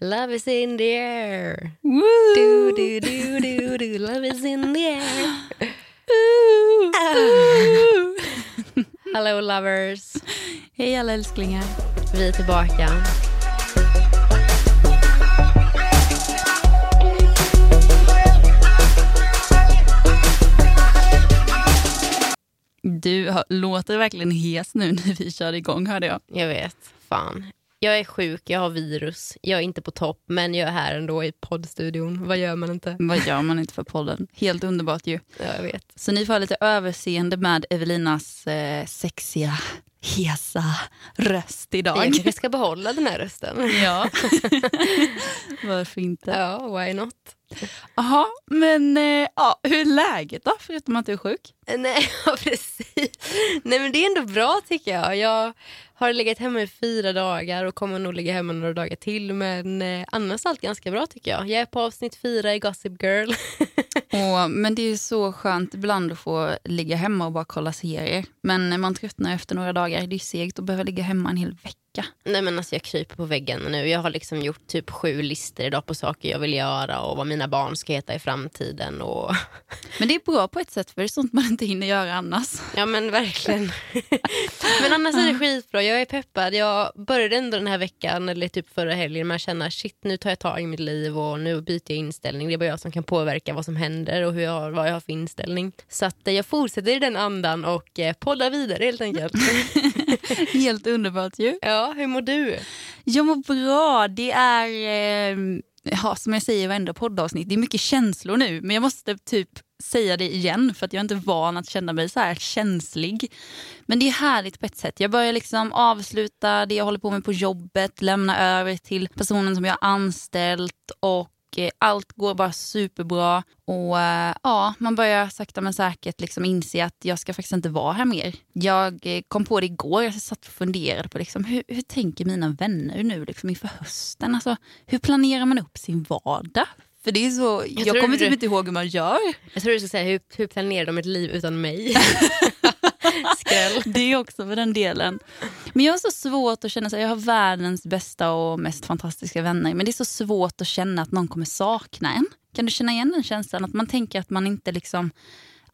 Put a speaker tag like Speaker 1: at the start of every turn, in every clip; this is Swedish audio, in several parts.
Speaker 1: Love is in the air.
Speaker 2: Woo!
Speaker 1: Do, do, do, do, do. Love is in the air. Hello lovers.
Speaker 2: Hej alla älsklingar.
Speaker 1: Vi är tillbaka.
Speaker 2: Du låter verkligen hes nu när vi kör igång hörde jag.
Speaker 1: Jag vet. Fan. Jag är sjuk, jag har virus. Jag är inte på topp, men jag är här ändå i poddstudion. Vad gör man inte?
Speaker 2: Vad gör man inte för podden? Helt underbart ju.
Speaker 1: Ja, jag vet.
Speaker 2: Så ni får ha lite överseende med Evelinas eh, sexiga, hesa röst idag.
Speaker 1: Jag kanske ska behålla den här rösten.
Speaker 2: Ja. Varför inte?
Speaker 1: Ja, why not?
Speaker 2: Jaha, men eh, ja, hur är läget då? Förutom att du är sjuk.
Speaker 1: Nej, ja, precis. Nej, men det är ändå bra tycker jag. Jag har legat hemma i fyra dagar och kommer nog ligga hemma några dagar till. Men eh, annars är allt ganska bra tycker jag. Jag är på avsnitt fyra i Gossip Girl.
Speaker 2: Och, men det är så skönt ibland att få ligga hemma och bara kolla serier. Men man tröttnar efter några dagar. Det är segt att behöva ligga hemma en hel vecka.
Speaker 1: Nej men alltså jag kryper på väggen nu. Jag har liksom gjort typ sju listor idag på saker jag vill göra och vad mina barn ska heta i framtiden. Och...
Speaker 2: Men det är bra på ett sätt för det är sånt man inte hinner göra annars.
Speaker 1: Ja men verkligen. men annars är det skitbra. Jag är peppad. Jag började ändå den här veckan, eller typ förra helgen, med att känna shit nu tar jag tag i mitt liv och nu byter jag inställning. Det är bara jag som kan påverka vad som händer och hur jag, vad jag har för inställning. Så att eh, jag fortsätter i den andan och eh, poddar vidare helt enkelt.
Speaker 2: Helt underbart ju.
Speaker 1: ja, hur mår du?
Speaker 2: Jag mår bra. Det är, eh, ja, som jag säger i varenda poddavsnitt, det är mycket känslor nu. Men jag måste typ säga det igen för att jag är inte van att känna mig så här känslig. Men det är härligt på ett sätt. Jag börjar liksom avsluta det jag håller på med på jobbet, lämna över till personen som jag har anställt och allt går bara superbra. Och eh, ja, man börjar sakta men säkert liksom inse att jag ska faktiskt inte vara här mer. Jag eh, kom på det igår, jag satt och funderade på liksom, hur, hur tänker mina vänner nu liksom inför hösten? Alltså, hur planerar man upp sin vardag? För det är så, jag,
Speaker 1: tror
Speaker 2: kommer typ inte ihåg hur man gör.
Speaker 1: Jag tror du skulle säga hur, hur planerar de ett liv utan mig? Skräll.
Speaker 2: Det också för den delen. Men jag har så svårt att känna att jag har världens bästa och mest fantastiska vänner. Men det är så svårt att känna att någon kommer sakna en. Kan du känna igen den känslan? Att man tänker att man inte liksom...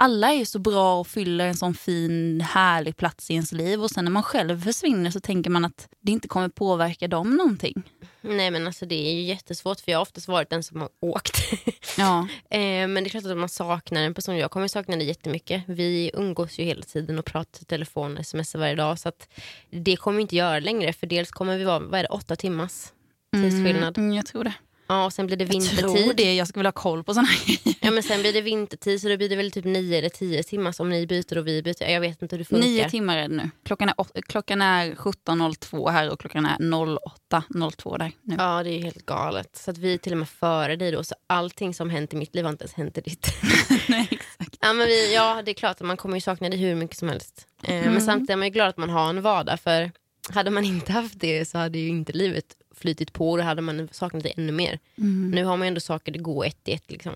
Speaker 2: Alla är så bra och fyller en sån fin, härlig plats i ens liv. Och sen när man själv försvinner så tänker man att det inte kommer påverka dem någonting.
Speaker 1: Nej men alltså det är ju jättesvårt för jag har oftast varit den som har åkt.
Speaker 2: Ja.
Speaker 1: eh, men det är klart att man saknar en person. Jag kommer sakna det jättemycket. Vi umgås ju hela tiden och pratar i telefon, smsar varje dag. Så att det kommer vi inte göra längre för dels kommer vi vara, vad är det, åtta timmars tidsskillnad.
Speaker 2: Mm, jag tror det.
Speaker 1: Ja och sen blir det
Speaker 2: Jag tror
Speaker 1: vintertid.
Speaker 2: det. Jag skulle vilja ha koll på såna här.
Speaker 1: Ja men sen blir det vintertid så då blir det väl typ nio eller tio timmar om ni byter och vi byter. Jag vet inte hur det funkar.
Speaker 2: Nio timmar är det nu. Klockan är, åt- klockan är 17.02 här och klockan är 08.02 där nu.
Speaker 1: Ja det är ju helt galet. Så att vi är till och med före dig då så allting som hänt i mitt liv har inte ens hänt i ditt.
Speaker 2: Nej, exakt.
Speaker 1: Ja, men vi, ja, det är klart att man kommer ju sakna det hur mycket som helst. Eh,
Speaker 2: Mm.
Speaker 1: Men samtidigt är man ju glad att man har en vardag. För hade man inte haft det så hade ju inte livet flytit på då hade man saknat det ännu mer.
Speaker 2: Mm.
Speaker 1: Nu har man ju ändå saker det går ett i ett. Liksom.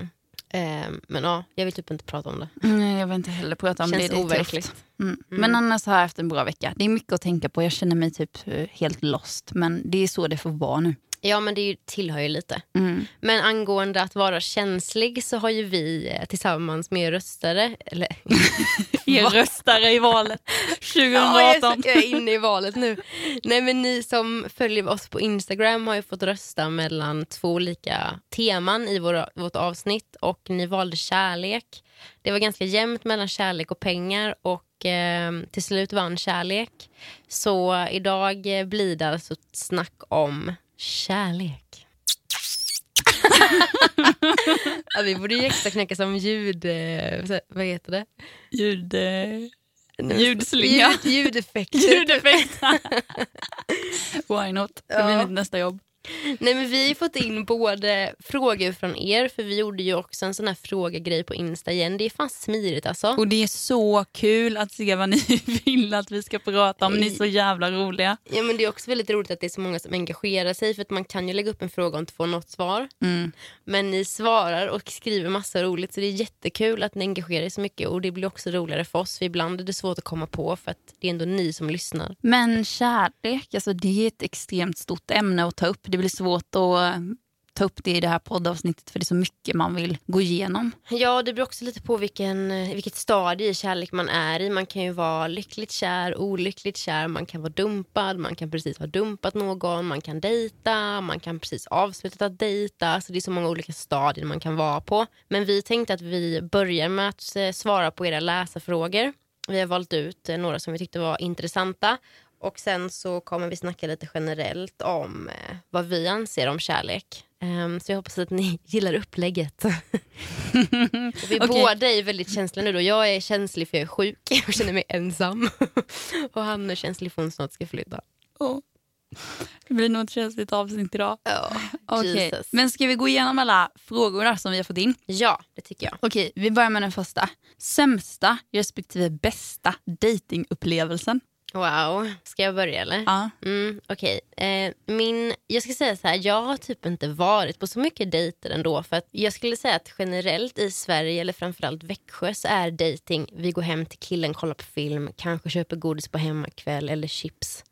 Speaker 1: Eh, men ja, jag vill typ inte prata om det.
Speaker 2: Nej, jag vill inte heller prata om
Speaker 1: Känns
Speaker 2: det. är
Speaker 1: overkligt.
Speaker 2: tufft. Mm. Men annars har jag haft en bra vecka. Det är mycket att tänka på. Jag känner mig typ eh, helt lost. Men det är så det får vara nu.
Speaker 1: Ja men det är ju, tillhör ju lite.
Speaker 2: Mm.
Speaker 1: Men angående att vara känslig så har ju vi eh, tillsammans med er röstare, eller
Speaker 2: Er röstare i valet
Speaker 1: Ja, jag, är
Speaker 2: 2018.
Speaker 1: så, jag är inne i valet nu. Nej men ni som följer oss på Instagram har ju fått rösta mellan två olika teman i våra, vårt avsnitt och ni valde kärlek. Det var ganska jämnt mellan kärlek och pengar och eh, till slut vann kärlek. Så idag eh, blir det alltså snack om kärlek. ja, vi borde ju extra knäcka som ljud... Eh, vad heter det?
Speaker 2: Ljud, eh, Ljudslinga.
Speaker 1: Ljud, ljudeffekter.
Speaker 2: ljudeffekt. Why not? Det blir
Speaker 1: Ja.
Speaker 2: mitt nästa jobb.
Speaker 1: Nej men vi har ju fått in både frågor från er, för vi gjorde ju också en sån här frågegrej på Insta igen. Det är fan smidigt alltså.
Speaker 2: Och det är så kul att se vad ni vill att vi ska prata om. Ni är så jävla roliga.
Speaker 1: Ja men det är också väldigt roligt att det är så många som engagerar sig, för att man kan ju lägga upp en fråga och inte få något svar.
Speaker 2: Mm.
Speaker 1: Men ni svarar och skriver massa roligt, så det är jättekul att ni engagerar er så mycket och det blir också roligare för oss, för ibland är det svårt att komma på för att det är ändå ni som lyssnar.
Speaker 2: Men kärlek, alltså det är ett extremt stort ämne att ta upp. det blir svårt att ta upp det i det här poddavsnittet för det är så mycket man vill gå igenom.
Speaker 1: Ja, det beror också lite på vilken, eh, vilket stadie i kärlek man är i. Man kan ju vara lyckligt kär, olyckligt kär, man kan vara dumpad, man kan precis ha dumpat någon, man kan dejta, man kan precis avslutat att dejta. Så det är så många olika stadier man kan vara på. Men vi tänkte att vi börjar med att eh, svara på era läsarfrågor. Vi har valt ut eh, några som vi tyckte var intressanta och sen så kommer vi snacka lite generellt om eh, vad vi anser om kärlek. Um, så jag hoppas att ni gillar upplägget. vi okay. båda är väldigt känsliga nu. Då. Jag är känslig för jag är sjuk och känner mig ensam. och han är känslig för att hon snart ska flytta.
Speaker 2: Oh. Det blir nog ett känsligt avsnitt idag.
Speaker 1: Oh, okay.
Speaker 2: Men ska vi gå igenom alla frågor som vi har fått in?
Speaker 1: Ja, det tycker jag.
Speaker 2: Okej, okay, vi börjar med den första. Sämsta respektive bästa datingupplevelsen?
Speaker 1: Wow, ska jag börja eller?
Speaker 2: Ja.
Speaker 1: Mm, Okej, okay. eh, jag ska säga så här, jag har typ inte varit på så mycket dejter ändå. För att jag skulle säga att generellt i Sverige, eller framförallt Växjö, så är dating, vi går hem till killen, kollar på film, kanske köper godis på hemmakväll eller chips.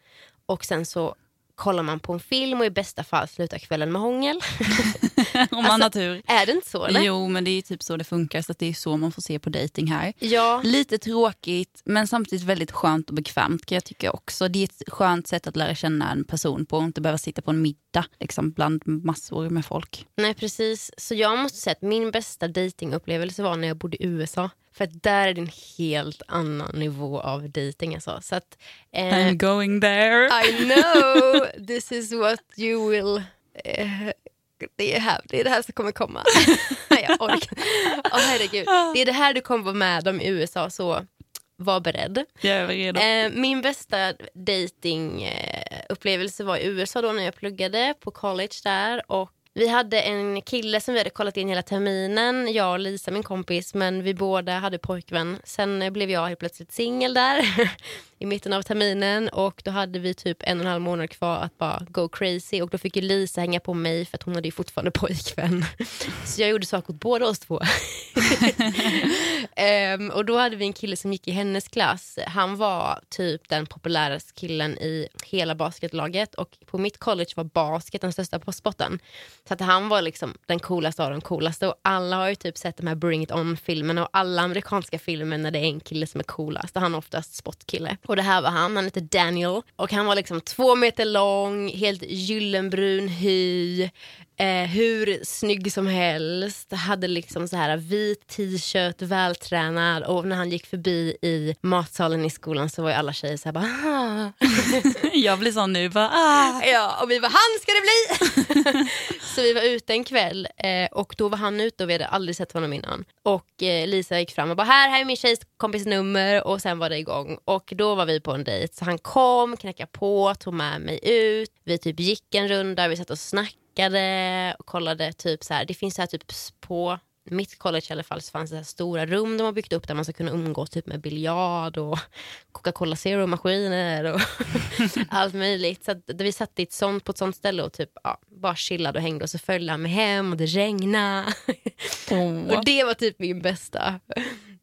Speaker 1: Och sen så kollar man på en film och i bästa fall slutar kvällen med hångel.
Speaker 2: Om man alltså, har tur.
Speaker 1: Är det inte så? Eller?
Speaker 2: Jo, men det är typ så det funkar. Så det är så man får se på dating här.
Speaker 1: Ja.
Speaker 2: Lite tråkigt, men samtidigt väldigt skönt och bekvämt kan jag tycka också. Det är ett skönt sätt att lära känna en person på och inte behöva sitta på en middag liksom, bland massor med folk.
Speaker 1: Nej, precis. Så jag måste säga att min bästa datingupplevelse var när jag bodde i USA. För där är det en helt annan nivå av dating. Alltså. Så att,
Speaker 2: eh, I'm going there.
Speaker 1: I know, this is what you will... Eh, det, är här, det är det här som kommer komma. jag orkar. Oh, herregud. Det är det här du kommer vara med om i USA, så var beredd.
Speaker 2: Jag är redo.
Speaker 1: Eh, min bästa datingupplevelse var i USA då när jag pluggade på college där. Och vi hade en kille som vi hade kollat in hela terminen, jag och Lisa min kompis, men vi båda hade pojkvän. Sen blev jag helt plötsligt singel där i mitten av terminen och då hade vi typ en och en halv månad kvar att bara go crazy och då fick ju Lisa hänga på mig för att hon hade ju fortfarande pojkvän. Så jag gjorde saker åt båda oss två. um, och då hade vi en kille som gick i hennes klass. Han var typ den populäraste killen i hela basketlaget och på mitt college var basket den största sporten. Så att han var liksom den coolaste av de coolaste och alla har ju typ sett de här Bring It On-filmerna och alla amerikanska filmer när det är en kille som är coolast och han är oftast sportkille. Och det här var han, han hette Daniel. Och han var liksom två meter lång, helt gyllenbrun hy. Eh, hur snygg som helst, hade liksom så här vit t-shirt, vältränad och när han gick förbi i matsalen i skolan så var ju alla tjejer så här bara ah.
Speaker 2: Jag blir sån nu, bara ah.
Speaker 1: Ja, och vi var han ska det bli! så vi var ute en kväll eh, och då var han ute och vi hade aldrig sett honom innan. Och eh, Lisa gick fram och bara här, här är min tjejkompis nummer och sen var det igång. Och då var vi på en dejt så han kom, knackade på, tog med mig ut. Vi typ gick en runda, vi satt och snackade snackade och kollade typ så här, det finns så här typ på mitt college i alla fall så fanns det stora rum de har byggt upp där man ska kunna umgås typ med biljard och Coca-Cola Zero-maskiner och allt möjligt. Så vi satt i ett sånt, på ett sånt ställe och typ ja, bara chillade och hängde och så följde han med hem och det regnade. Oh. och det var typ min bästa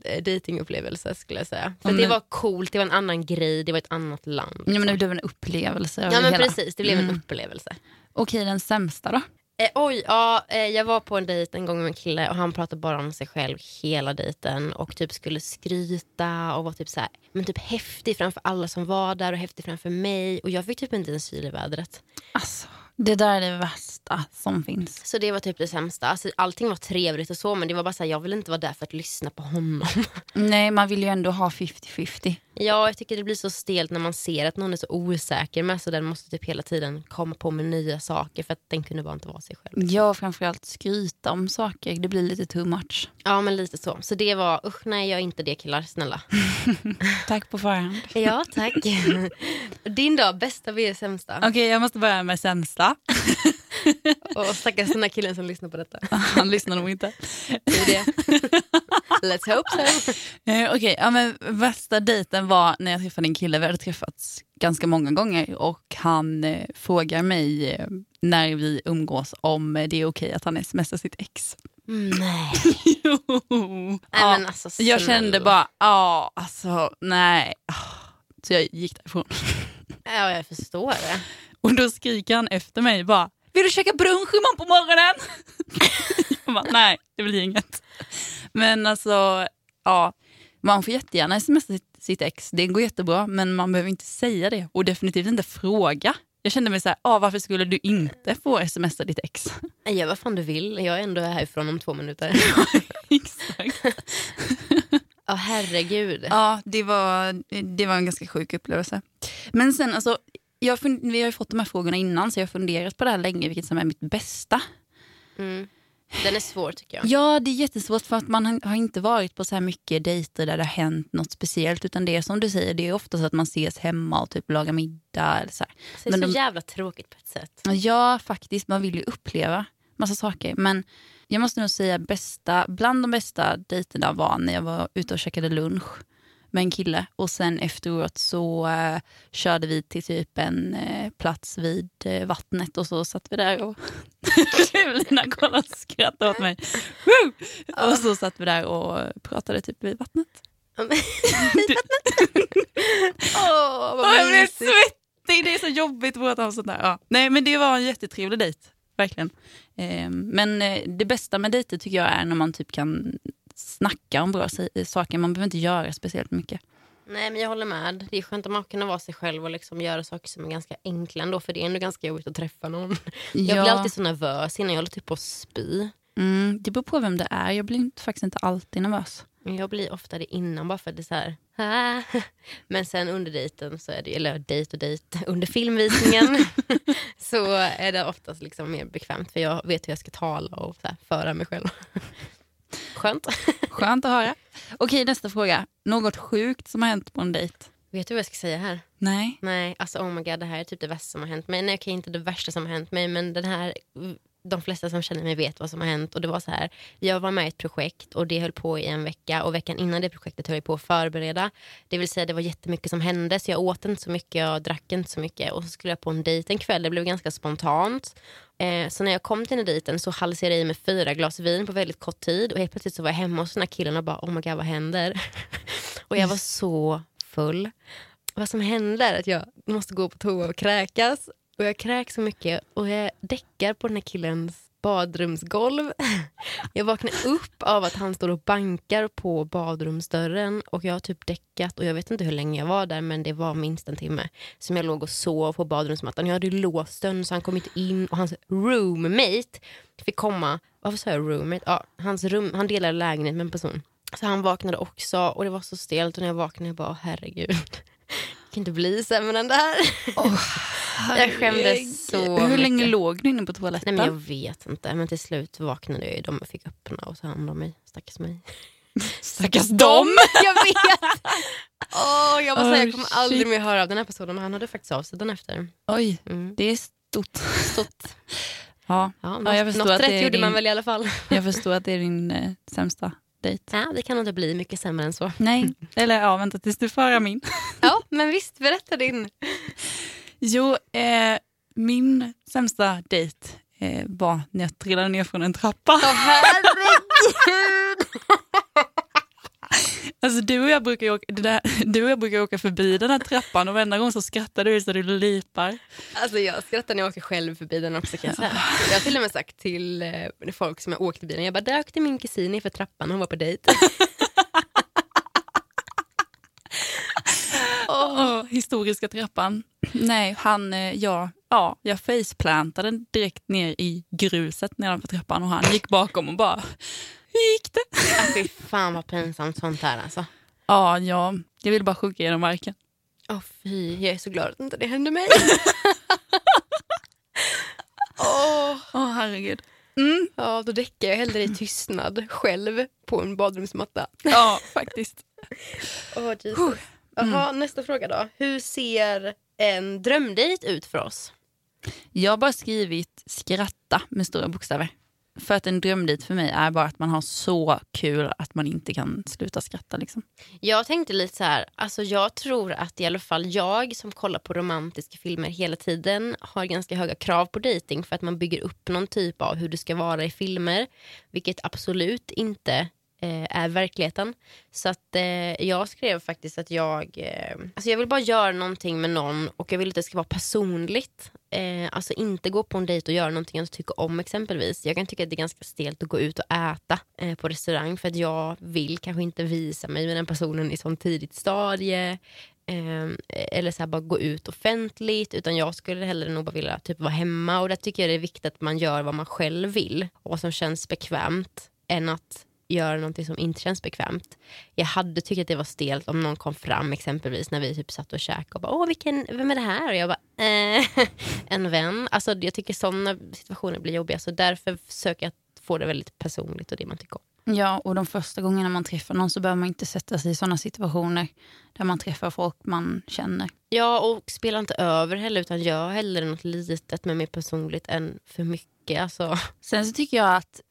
Speaker 1: eh, datingupplevelse skulle jag säga. För mm. det var coolt, det var en annan grej, det var ett annat land.
Speaker 2: Ja, men det blev en upplevelse.
Speaker 1: Ja men hela. precis, det blev mm. en upplevelse.
Speaker 2: Okej, den sämsta då?
Speaker 1: Eh, oj, ja, eh, jag var på en dejt en gång med en kille och han pratade bara om sig själv hela dejten och typ skulle skryta och var typ så här, men typ häftig framför alla som var där och häftig framför mig och jag fick typ inte en syl i vädret.
Speaker 2: Alltså. Det där är det värsta som finns.
Speaker 1: Så det var typ det sämsta. Alltså, allting var trevligt och så men det var bara så här, jag vill inte vara där för att lyssna på honom.
Speaker 2: Nej man vill ju ändå ha 50-50.
Speaker 1: Ja jag tycker det blir så stelt när man ser att någon är så osäker med så den måste typ hela tiden komma på med nya saker för att den kunde bara inte vara sig själv.
Speaker 2: Ja framförallt skryta om saker, det blir lite too much.
Speaker 1: Ja men lite så. Så det var, usch nej jag är inte det killar, snälla.
Speaker 2: tack på förhand.
Speaker 1: ja tack. Din då, bästa vs sämsta?
Speaker 2: Okej okay, jag måste börja med sämsta.
Speaker 1: Och stackars den här killen som lyssnar på detta.
Speaker 2: Han lyssnar nog inte.
Speaker 1: Det. Let's hope so.
Speaker 2: Eh, Okej, okay, ja, men värsta dejten var när jag träffade en kille. Vi hade träffats ganska många gånger och han eh, frågar mig eh, när vi umgås om det är okej okay att han smsar sitt ex.
Speaker 1: Nej.
Speaker 2: jo.
Speaker 1: Nej, ja, men alltså,
Speaker 2: jag kände bara, ja alltså nej. Så jag gick därifrån.
Speaker 1: Ja, jag förstår det.
Speaker 2: Och då skriker han efter mig bara, vill du käka brunch imorgon på morgonen? jag bara, nej, det blir inget. Men alltså, ja, man får jättegärna smsa sitt, sitt ex. Det går jättebra, men man behöver inte säga det och definitivt inte fråga. Jag kände mig så här, ah, varför skulle du inte få smsa ditt ex?
Speaker 1: Gör vad fan du vill, jag är ändå härifrån om två minuter.
Speaker 2: Exakt.
Speaker 1: Ja, herregud.
Speaker 2: Ja, det var, det var en ganska sjuk upplevelse. Men sen alltså, jag fund, vi har ju fått de här frågorna innan så jag har funderat på det här länge, vilket som är mitt bästa.
Speaker 1: Mm. Den är svår tycker jag.
Speaker 2: Ja, det är jättesvårt för att man har- inte varit på så här mycket dejter där det har hänt något speciellt. Utan det är som du säger, det är ofta så att man ses hemma och typ lagar middag. Eller så här.
Speaker 1: Så det är
Speaker 2: Men
Speaker 1: så
Speaker 2: de-
Speaker 1: jävla tråkigt på ett sätt.
Speaker 2: Ja, faktiskt. Man vill ju uppleva massa saker. Men jag måste nog säga bästa, bland de bästa dejterna var när jag var ute och käkade lunch med en kille. Och sen efteråt så eh, körde vi till typ en eh, plats vid eh, vattnet och så satt vi där och Lina kollade och skrattade åt mig. Och så satt vi där och pratade typ vid vattnet.
Speaker 1: Åh, vad
Speaker 2: Åh, jag blev svettig, det är så jobbigt att prata om sånt där. Ja. Nej men det var en jättetrevlig dejt, verkligen. Eh, men det bästa med dejter tycker jag är när man typ kan snacka om bra saker. Man behöver inte göra speciellt mycket.
Speaker 1: Nej men jag håller med. Det är skönt att man kan vara sig själv och liksom göra saker som är ganska enkla ändå. För det är ändå ganska jobbigt att träffa någon. Jag blir alltid så nervös innan jag håller typ på att spy.
Speaker 2: mm, det beror på vem det är. Jag blir inte- faktiskt inte alltid nervös.
Speaker 1: Jag blir ofta det innan bara för att det är så här. Men sen under dejten, så är det, eller dejt och dejt, under filmvisningen så är det oftast liksom mer bekvämt för jag vet hur jag ska tala och så här, föra mig själv. Skönt.
Speaker 2: Skönt att höra. Okej, nästa fråga. Något sjukt som har hänt på en dejt?
Speaker 1: Vet du vad jag ska säga här?
Speaker 2: Nej.
Speaker 1: Nej, alltså oh my god, det här är typ det värsta som har hänt mig. Nej, okej, inte det värsta som har hänt mig, men den här, de flesta som känner mig vet vad som har hänt. Och det var så här, jag var med i ett projekt och det höll på i en vecka och veckan innan det projektet höll jag på att förbereda. Det vill säga det var jättemycket som hände så jag åt inte så mycket, jag drack inte så mycket och så skulle jag på en dejt en kväll, det blev ganska spontant. Eh, så när jag kom till den dejten så halsade jag i mig fyra glas vin på väldigt kort tid och helt plötsligt så var jag hemma hos den här killen och bara oh my god vad händer? och jag var så full vad som händer är att jag måste gå på toa och kräkas. Och jag kräks så mycket och jag däckar på den här killens badrumsgolv. Jag vaknar upp av att han står och bankar på badrumsdörren och jag har typ däckat och jag vet inte hur länge jag var där men det var minst en timme som jag låg och sov på badrumsmattan. Jag hade låst dörren så han kom inte in och hans roommate fick komma. Varför sa jag roommate? Ja, hans rum, han delade lägenhet med en person. Så han vaknade också och det var så stelt och när jag vaknade jag bara herregud. Det kan inte bli sämre än det här jag skämdes så
Speaker 2: Hur länge
Speaker 1: mycket.
Speaker 2: låg du inne på
Speaker 1: Nej,
Speaker 2: toaletten?
Speaker 1: men jag vet inte, men till slut vaknade jag ju. De fick öppna och ta hand om mig. Stackars mig.
Speaker 2: Stackars dem!
Speaker 1: jag vet! Åh, jag, måste säga, jag
Speaker 2: Oh,
Speaker 1: kommer
Speaker 2: shit.
Speaker 1: aldrig mer höra av den här personen, men han hade faktiskt av sig den efter.
Speaker 2: Oj,
Speaker 1: Mm.
Speaker 2: det är stort.
Speaker 1: Stort.
Speaker 2: Ja,
Speaker 1: Ja,
Speaker 2: Ja, jag
Speaker 1: något
Speaker 2: förstår
Speaker 1: något
Speaker 2: att
Speaker 1: rätt gjorde
Speaker 2: din-
Speaker 1: man väl i alla fall.
Speaker 2: jag förstår att det är din eh, sämsta dejt.
Speaker 1: Ja, det kan inte bli mycket sämre än så.
Speaker 2: Nej, eller ja, vänta tills du får höra min.
Speaker 1: Ja, men visst, berätta din.
Speaker 2: Jo, eh, min sämsta dejt eh, var när jag trillade ner från en trappa.
Speaker 1: Åh herregud!
Speaker 2: Alltså du och jag brukar åka, där, du och jag brukar åka förbi den här trappan och varenda gång så skrattar du så du lipar.
Speaker 1: Alltså jag skrattar när jag åker själv förbi den också kan jag säga. Jag har till och med sagt till eh, folk som jag åkt i bilen, jag bara där åkte min kusin för trappan, hon var på dejt.
Speaker 2: Åh, historiska trappan. Nej, han, eh, ja, ja, jag faceplantade direkt ner i gruset nedanför trappan och han gick bakom och bara, hur gick det?
Speaker 1: Fy fan vad pinsamt sånt här alltså.
Speaker 2: Ja, ja, jag vill bara sjunka genom marken.
Speaker 1: Åh fy, jag är så glad att inte det hände mig. Åh,
Speaker 2: Åh herregud. Mm,
Speaker 1: ja, då däckar jag hellre i tystnad själv på en badrumsmatta.
Speaker 2: ja, faktiskt.
Speaker 1: Åh Jesus. Jaha, nästa fråga då. Hur ser en drömdejt ut för oss?
Speaker 2: Jag har bara skrivit skratta med stora bokstäver. För att en drömdejt för mig är bara att man har så kul att man inte kan sluta skratta. Liksom.
Speaker 1: Jag tänkte lite så här, alltså jag tror att i alla fall jag som kollar på romantiska filmer hela tiden har ganska höga krav på dating för att man bygger upp någon typ av hur det ska vara i filmer. Vilket absolut inte eh, är verkligheten. Så att eh, jag skrev faktiskt att jag, eh, alltså jag vill bara göra någonting med någon och jag vill att det ska vara personligt. Eh, alltså inte gå på en dejt och göra någonting jag tycker om exempelvis. Jag kan tycka att det är ganska stelt att gå ut och äta eh, på restaurang för att jag vill kanske inte visa mig med den personen i sånt tidigt stadie. Ehm, eller så bara gå ut offentligt utan jag skulle hellre nog bara vilja typ vara hemma och där tycker jag det är viktigt att man gör vad man själv vill och vad som känns bekvämt än att göra någonting som inte känns bekvämt. Jag hade tyckt att det var stelt om någon kom fram exempelvis när vi typ satt och käkade och bara åh vilken, vem är det här? Och jag bara eh, en vän. Alltså jag tycker sådana situationer blir jobbiga så därför försöker jag få det väldigt personligt och det man tycker om.
Speaker 2: Ja, och de första gångerna man träffar någon så behöver man inte sätta sig i sådana situationer där man träffar folk man känner.
Speaker 1: Ja, och spela inte över heller utan gör hellre något litet men mer personligt än för mycket. Alltså.
Speaker 2: Sen så tycker jag att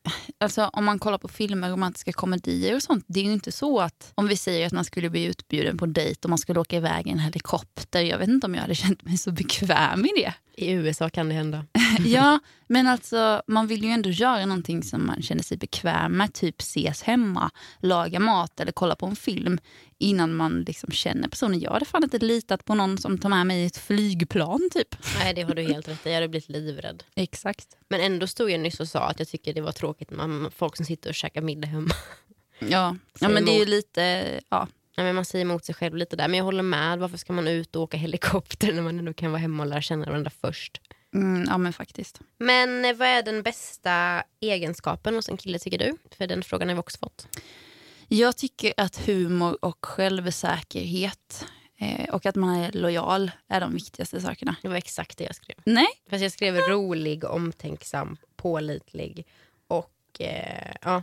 Speaker 2: alltså, om man kollar på filmer, romantiska komedier och sånt. Det är ju inte så att om vi säger att man skulle bli utbjuden på dejt och man skulle åka iväg i en helikopter. Jag vet inte om jag hade känt mig så bekväm i det.
Speaker 1: I USA kan det hända.
Speaker 2: ja, men alltså man vill ju ändå göra någonting som man känner sig bekväm med. Typ ses hemma, laga mat eller kolla på en film innan man liksom känner personen. Jag hade fan inte litat på någon som tar med mig i ett flygplan. typ.
Speaker 1: Nej, det har du helt rätt i. Jag hade blivit livrädd.
Speaker 2: Exakt.
Speaker 1: Men ändå stod jag nyss och sa att jag tycker det var tråkigt med folk som sitter och käkar middag hemma.
Speaker 2: Ja, ja men det är ju lite... Ja.
Speaker 1: Ja, men man säger emot sig själv lite där. Men jag håller med. Varför ska man ut och åka helikopter när man ändå kan vara hemma och lära känna varandra först?
Speaker 2: Mm, ja men faktiskt.
Speaker 1: Men eh, vad är den bästa egenskapen hos en kille tycker du? För den frågan har vi också fått.
Speaker 2: Jag tycker att humor och självsäkerhet eh, och att man är lojal är de viktigaste sakerna.
Speaker 1: Det var exakt det jag skrev.
Speaker 2: Nej.
Speaker 1: Fast jag skrev rolig, omtänksam, pålitlig och eh, ja,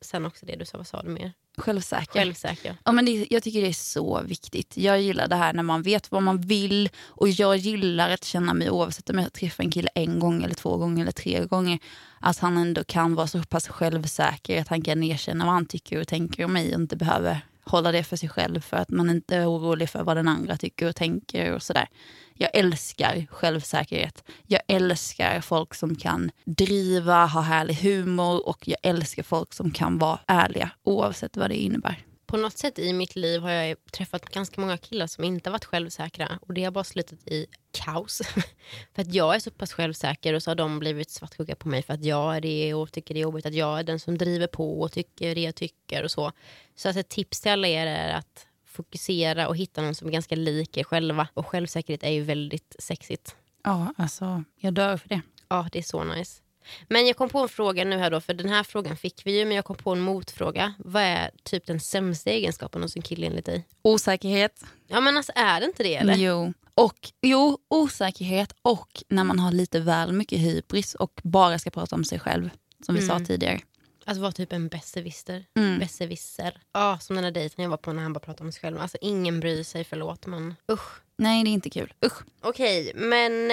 Speaker 1: sen också det du sa. Vad sa du mer?
Speaker 2: Självsäker.
Speaker 1: Självsäker.
Speaker 2: Ja, men det, jag tycker det är så viktigt. Jag gillar det här när man vet vad man vill och jag gillar att känna mig oavsett om jag träffar en kille en gång eller två gånger eller tre gånger. Att han ändå kan vara så pass självsäker att han kan erkänna vad han tycker och tänker om mig och inte behöver hålla det för sig själv för att man inte är orolig för vad den andra tycker och tänker och sådär. Jag älskar självsäkerhet. Jag älskar folk som kan driva, ha härlig humor och jag älskar folk som kan vara ärliga oavsett vad det innebär.
Speaker 1: På något sätt i mitt liv har jag träffat ganska många killar som inte varit självsäkra och det har bara slutat i kaos. för att jag är så pass självsäker och så har de blivit svartsjuka på mig för att jag är det och tycker det är jobbigt att jag är den som driver på och tycker det jag tycker och så. Så att ett tips till alla er är att fokusera och hitta någon som är ganska lik er själva. Och självsäkerhet är ju väldigt sexigt.
Speaker 2: Ja, alltså jag dör för det.
Speaker 1: Ja, det är så nice. Men jag kom på en fråga nu här då, för den här frågan fick vi ju, men jag kom på en motfråga. Vad är typ den sämsta egenskapen hos en kille enligt dig?
Speaker 2: Osäkerhet.
Speaker 1: Ja men alltså är det inte det eller?
Speaker 2: Jo. Och, jo, osäkerhet och när man har lite väl mycket hybris och bara ska prata om sig själv. Som vi
Speaker 1: Mm.
Speaker 2: sa tidigare.
Speaker 1: Alltså vara typ en besserwisser.
Speaker 2: Mm.
Speaker 1: Besserwisser. Ja, som den där dejten jag var på när han bara pratade om sig själv. Alltså ingen bryr sig, förlåt men usch.
Speaker 2: Nej, det är inte kul. Usch.
Speaker 1: Okej, men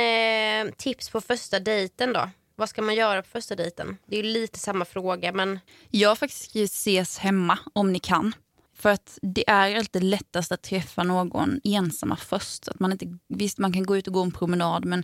Speaker 1: eh, tips på första dejten då? Vad ska man göra på första dejten? Det är ju lite samma fråga men
Speaker 2: Jag har faktiskt skrivit ses hemma om ni kan. För att det är alltid lättast att träffa någon ensamma först. Att man inte, visst, man kan gå ut och gå en promenad men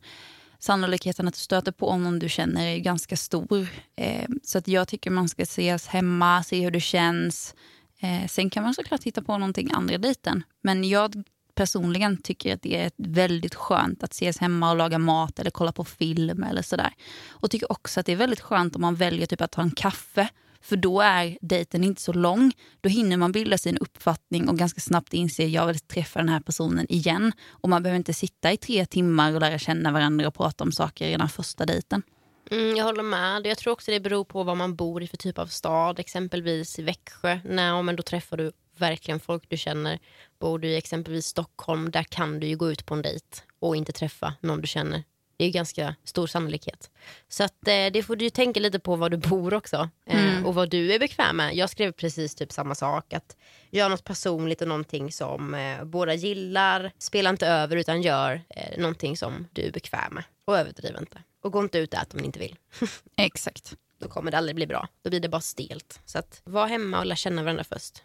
Speaker 2: sannolikheten att du stöter på någon du känner är ganska stor. Eh, så att jag tycker man ska ses hemma, se hur det känns. Eh, sen kan man såklart hitta på någonting andra dejten. Men jag personligen tycker att det är väldigt skönt att ses hemma och laga mat eller kolla på film eller sådär. Och tycker också att det är väldigt skönt om man väljer typ att ta en kaffe för då är dejten inte så lång. Då hinner man bilda sin uppfattning och ganska snabbt inse att jag vill träffa den här personen igen. Och man behöver inte sitta i tre timmar och lära känna varandra och prata om saker redan första dejten.
Speaker 1: Mm, jag håller med. Jag tror också det beror på vad man bor i för typ av stad. Exempelvis i Växjö. Nej, men då träffar du verkligen folk du känner. Bor du i exempelvis Stockholm, där kan du ju gå ut på en dejt och inte träffa någon du känner. Det är ganska stor sannolikhet. Så att, eh, det får du tänka lite på var du bor också. Eh,
Speaker 2: Mm.
Speaker 1: och vad du är bekväm med. Jag skrev precis typ samma sak. Att gör något personligt och någonting som eh, båda gillar. Spela inte över utan gör eh, någonting som du är bekväm med. Och överdriv inte. Och gå inte ut och ät om ni inte vill.
Speaker 2: Exakt.
Speaker 1: Då kommer det aldrig bli bra. Då blir det bara stelt. Så att var hemma och lär känna varandra först.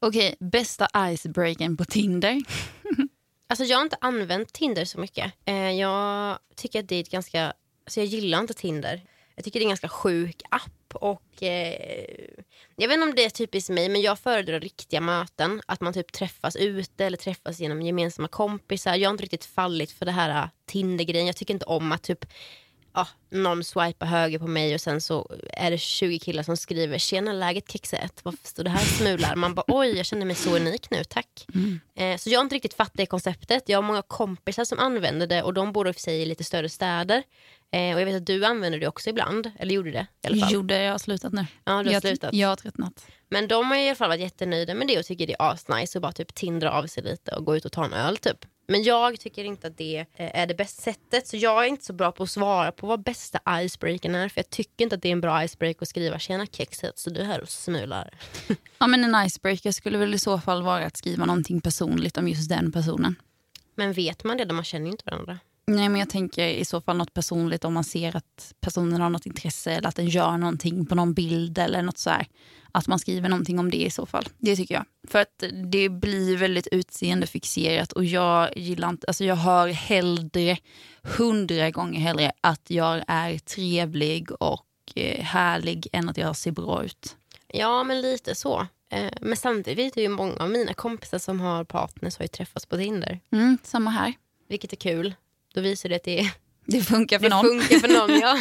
Speaker 2: Okej, bästa icebreakern på Tinder.
Speaker 1: Alltså jag har inte använt Tinder så mycket. Eh, jag tycker att det är ett ganska, alltså jag gillar inte Tinder. Jag tycker det är en ganska sjuk app och eh, jag vet inte om det är typiskt mig men jag föredrar riktiga möten. Att man typ träffas ute eller träffas genom gemensamma kompisar. Jag har inte riktigt fallit för det här eh, Tinder-grejen. Jag tycker inte om att typ ja, någon swipar höger på mig och sen så är det 20 killar som skriver “tjena läget kexet, varför står det här smular?” Man bara oj jag känner mig så unik nu, tack.
Speaker 2: Mm.
Speaker 1: Eh, så jag har inte riktigt fattat det konceptet. Jag har många kompisar som använder det och de bor i och för sig i lite större städer. Eh, och jag vet att du använder det också ibland, eller gjorde det i alla fall.
Speaker 2: Gjorde jag har slutat nu.
Speaker 1: Ja, du har
Speaker 2: jag,
Speaker 1: slutat.
Speaker 2: jag har tröttnat.
Speaker 1: Men de har i alla fall varit jättenöjda med det och tycker det är asnice och bara typ tindra av sig lite och gå ut och ta en öl typ. Men jag tycker inte att det eh, är det bästa sättet så jag är inte så bra på att svara på vad bästa icebreakern är för jag tycker inte att det är en bra icebreaker att skriva tjena kexet så du är här och smular.
Speaker 2: Ja, men en icebreaker skulle väl i så fall vara att skriva någonting personligt om just den personen.
Speaker 1: Men vet man det man känner ju inte varandra.
Speaker 2: Nej, men jag tänker i så fall något personligt om man ser att personen har något intresse eller att den gör någonting på någon bild eller något så här. Att man skriver någonting om det i så fall. Det tycker jag. För att det blir väldigt utseendefixerat och jag gillar inte, alltså jag hör hellre, hundra gånger hellre att jag är trevlig och eh, härlig än att jag ser bra ut.
Speaker 1: Ja men lite så. Eh, Men samtidigt är ju många av mina kompisar som har partners har ju träffats på Tinder.
Speaker 2: Mm, samma här.
Speaker 1: Vilket är kul. Då visar det att det,
Speaker 2: Det funkar för
Speaker 1: det
Speaker 2: någon.
Speaker 1: funkar för någon. ja.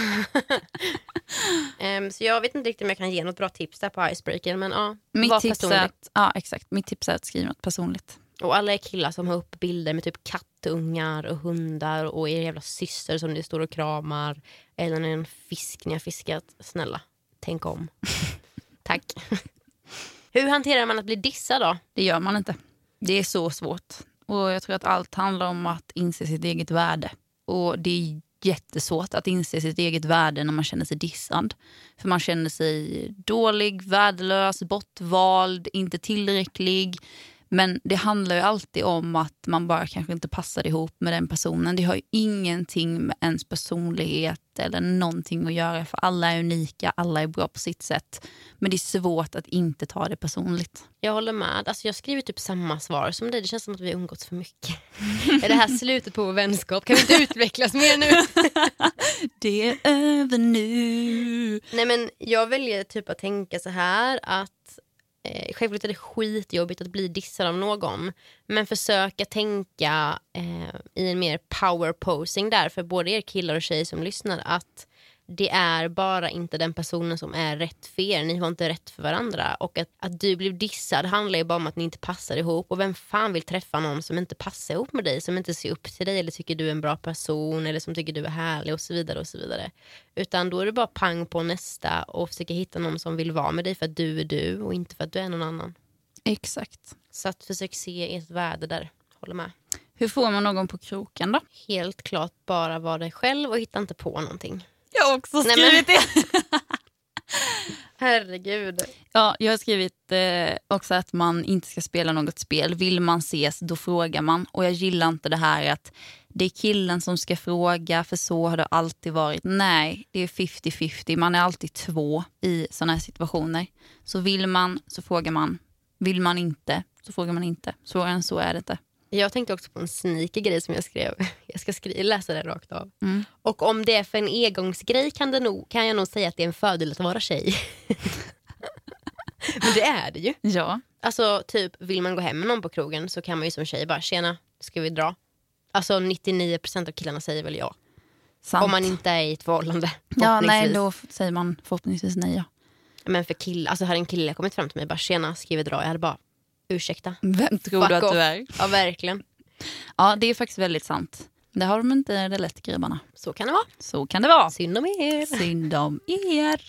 Speaker 1: Em, så jag vet inte riktigt om jag kan ge något bra tips där på icebreaker. Men ja,
Speaker 2: Mitt
Speaker 1: var
Speaker 2: tips, är att, ja, exakt. Mitt tips är att skriva något personligt.
Speaker 1: Och alla är killar som har upp bilder med typ kattungar och hundar och er jävla syster som ni står och kramar. Eller en fisk ni har fiskat. Snälla, tänk om. Tack. Hur hanterar man att bli dissad då?
Speaker 2: Det gör man inte. Det är så svårt. Och Jag tror att allt handlar om att inse sitt eget värde. Och Det är jättesvårt att inse sitt eget värde när man känner sig dissad. För man känner sig dålig, värdelös, bortvald, inte tillräcklig. Men det handlar ju alltid om att man bara kanske inte passar ihop med den personen. Det har ju ingenting med ens personlighet eller någonting att göra för alla är unika, alla är bra på sitt sätt. Men det är svårt att inte ta det personligt.
Speaker 1: Jag håller med. Alltså jag skriver typ samma svar som dig. Det känns som att vi har umgåtts för mycket. är det här slutet på vår vänskap? Kan vi inte utvecklas mer nu?
Speaker 2: Det är över nu.
Speaker 1: Nej men jag väljer typ att tänka så här att eh, självklart är det skitjobbigt att bli dissad av någon. Men försöka tänka eh, i en mer power posing där för både er killar och tjejer som lyssnar att det är bara inte den personen som är rätt för er. Ni har inte rätt för varandra. Och att, att du blev dissad handlar ju bara om att ni inte passar ihop. Och vem fan vill träffa någon som inte passar ihop med dig, som inte ser upp till dig eller tycker du är en bra person eller som tycker du är härlig och så vidare. och så vidare. Utan då är det bara pang på nästa och försöka hitta någon som vill vara med dig för att du är du och inte för att du är någon annan.
Speaker 2: Exakt.
Speaker 1: Så att försök se ert värde där. Håller med.
Speaker 2: Hur får man någon på kroken då?
Speaker 1: Helt klart bara vara dig själv och hitta inte på någonting.
Speaker 2: Jag också
Speaker 1: Nej, men-
Speaker 2: skrivit det.
Speaker 1: Herregud.
Speaker 2: Ja, jag har skrivit eh, också att man inte ska spela något spel. Vill man ses, då frågar man. Och jag gillar inte det här att det är killen som ska fråga, för så har det alltid varit. Nej, det är 50-50. Man är alltid två i såna här situationer. Så vill man, så frågar man. Vill man inte, så frågar man inte. Svårare än så är det inte.
Speaker 1: Jag tänkte också på en sneaky grej som jag skrev. Jag ska skri- läsa det rakt av.
Speaker 2: Mm.
Speaker 1: Och om det är för en engångsgrej kan, det nog, kan jag nog säga att det är en fördel att vara tjej. Men det är det ju.
Speaker 2: Ja,
Speaker 1: Alltså typ vill man gå hem med någon på krogen så kan man ju som tjej bara tjena, ska vi dra? Alltså 99% av killarna säger väl ja.
Speaker 2: sant.
Speaker 1: Om man inte är i ett förhållande.
Speaker 2: ja, nej, då säger man förhoppningsvis nej. Ja.
Speaker 1: Men för killar, alltså hade en kille kommit fram till mig och bara tjena, ska vi dra? Jag hade bara ursäkta.
Speaker 2: Vem tror
Speaker 1: Fuck
Speaker 2: du att
Speaker 1: off.
Speaker 2: du är?
Speaker 1: Ja verkligen.
Speaker 2: Ja, det är faktiskt väldigt sant. Det har de inte det lätt, grabbarna.
Speaker 1: Så kan det vara.
Speaker 2: Så kan det vara.
Speaker 1: Synd om er.
Speaker 2: Synd om er.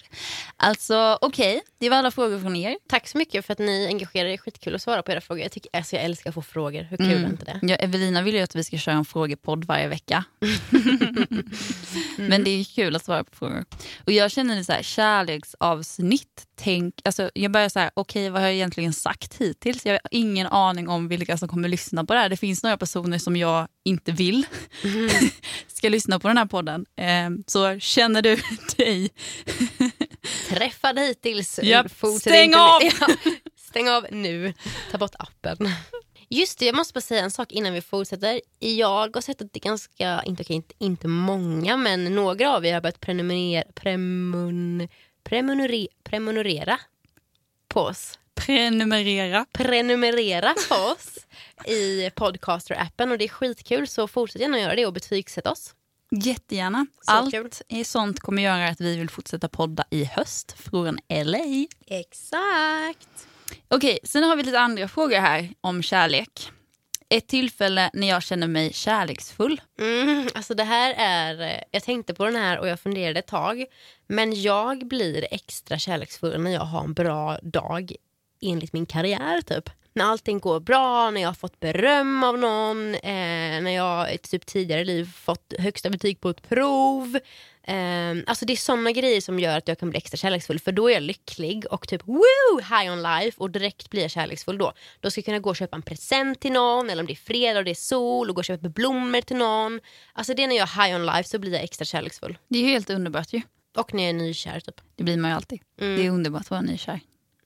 Speaker 2: Alltså, okej. Det var alla frågor från er.
Speaker 1: Tack så mycket för att ni engagerar er. Skitkul att svara på era frågor. Jag, tycker, alltså, jag älskar att få frågor. Hur kul
Speaker 2: Mm.
Speaker 1: är inte det?
Speaker 2: Ja, Evelina vill ju att vi ska köra en frågepodd varje vecka. Men det är kul att svara på frågor. Och jag känner det så här, kärleksavsnitt. Tänk, alltså jag börjar så här, okej vad har jag egentligen sagt hittills? Jag har ingen aning om vilka som kommer lyssna på det här. Det finns några personer som jag inte vill ska lyssna på den här podden. Ehm, så känner du dig
Speaker 1: Träffad hittills. Fortsätt
Speaker 2: stäng av!
Speaker 1: Stäng av nu. Ta bort appen. Just det, jag måste bara säga en sak innan vi fortsätter. Jag har sett att det är ganska, inte, okej, inte, inte många, men några av er har börjat prenumerera, premun, prenumerera, prenumerera på oss.
Speaker 2: Prenumerera.
Speaker 1: Prenumerera på oss i Podcaster-appen och det är skitkul så fortsätt gärna göra det och betygsätt oss.
Speaker 2: Jättegärna.
Speaker 1: Så
Speaker 2: Allt
Speaker 1: kul.
Speaker 2: är sånt kommer göra att vi vill fortsätta podda i höst från LA.
Speaker 1: Exakt.
Speaker 2: Okej, sen har vi lite andra frågor här om kärlek. Ett tillfälle när jag känner mig kärleksfull.
Speaker 1: Mm, alltså det här är, eh, jag tänkte på den här och jag funderade ett tag. Men jag blir extra kärleksfull när jag har en bra dag enligt min karriär typ. När allting går bra, när jag har fått beröm av någon, eh, när jag i typ tidigare liv fått högsta betyg på ett prov. Eh, alltså det är såna grejer som gör att jag kan bli extra kärleksfull för då är jag lycklig och typ woo, high on life och direkt blir jag kärleksfull då. Då ska jag kunna gå och köpa en present till någon eller om det är fredag och det är sol och gå och köpa blommor till någon. Alltså det är när jag är high on life så blir jag extra kärleksfull.
Speaker 2: Det är ju helt underbart ju.
Speaker 1: Och när jag är nykär typ.
Speaker 2: Det blir man ju alltid.
Speaker 1: Mm.
Speaker 2: Det är underbart att vara nykär.